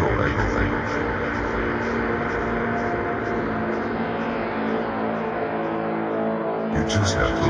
control everything. You just have to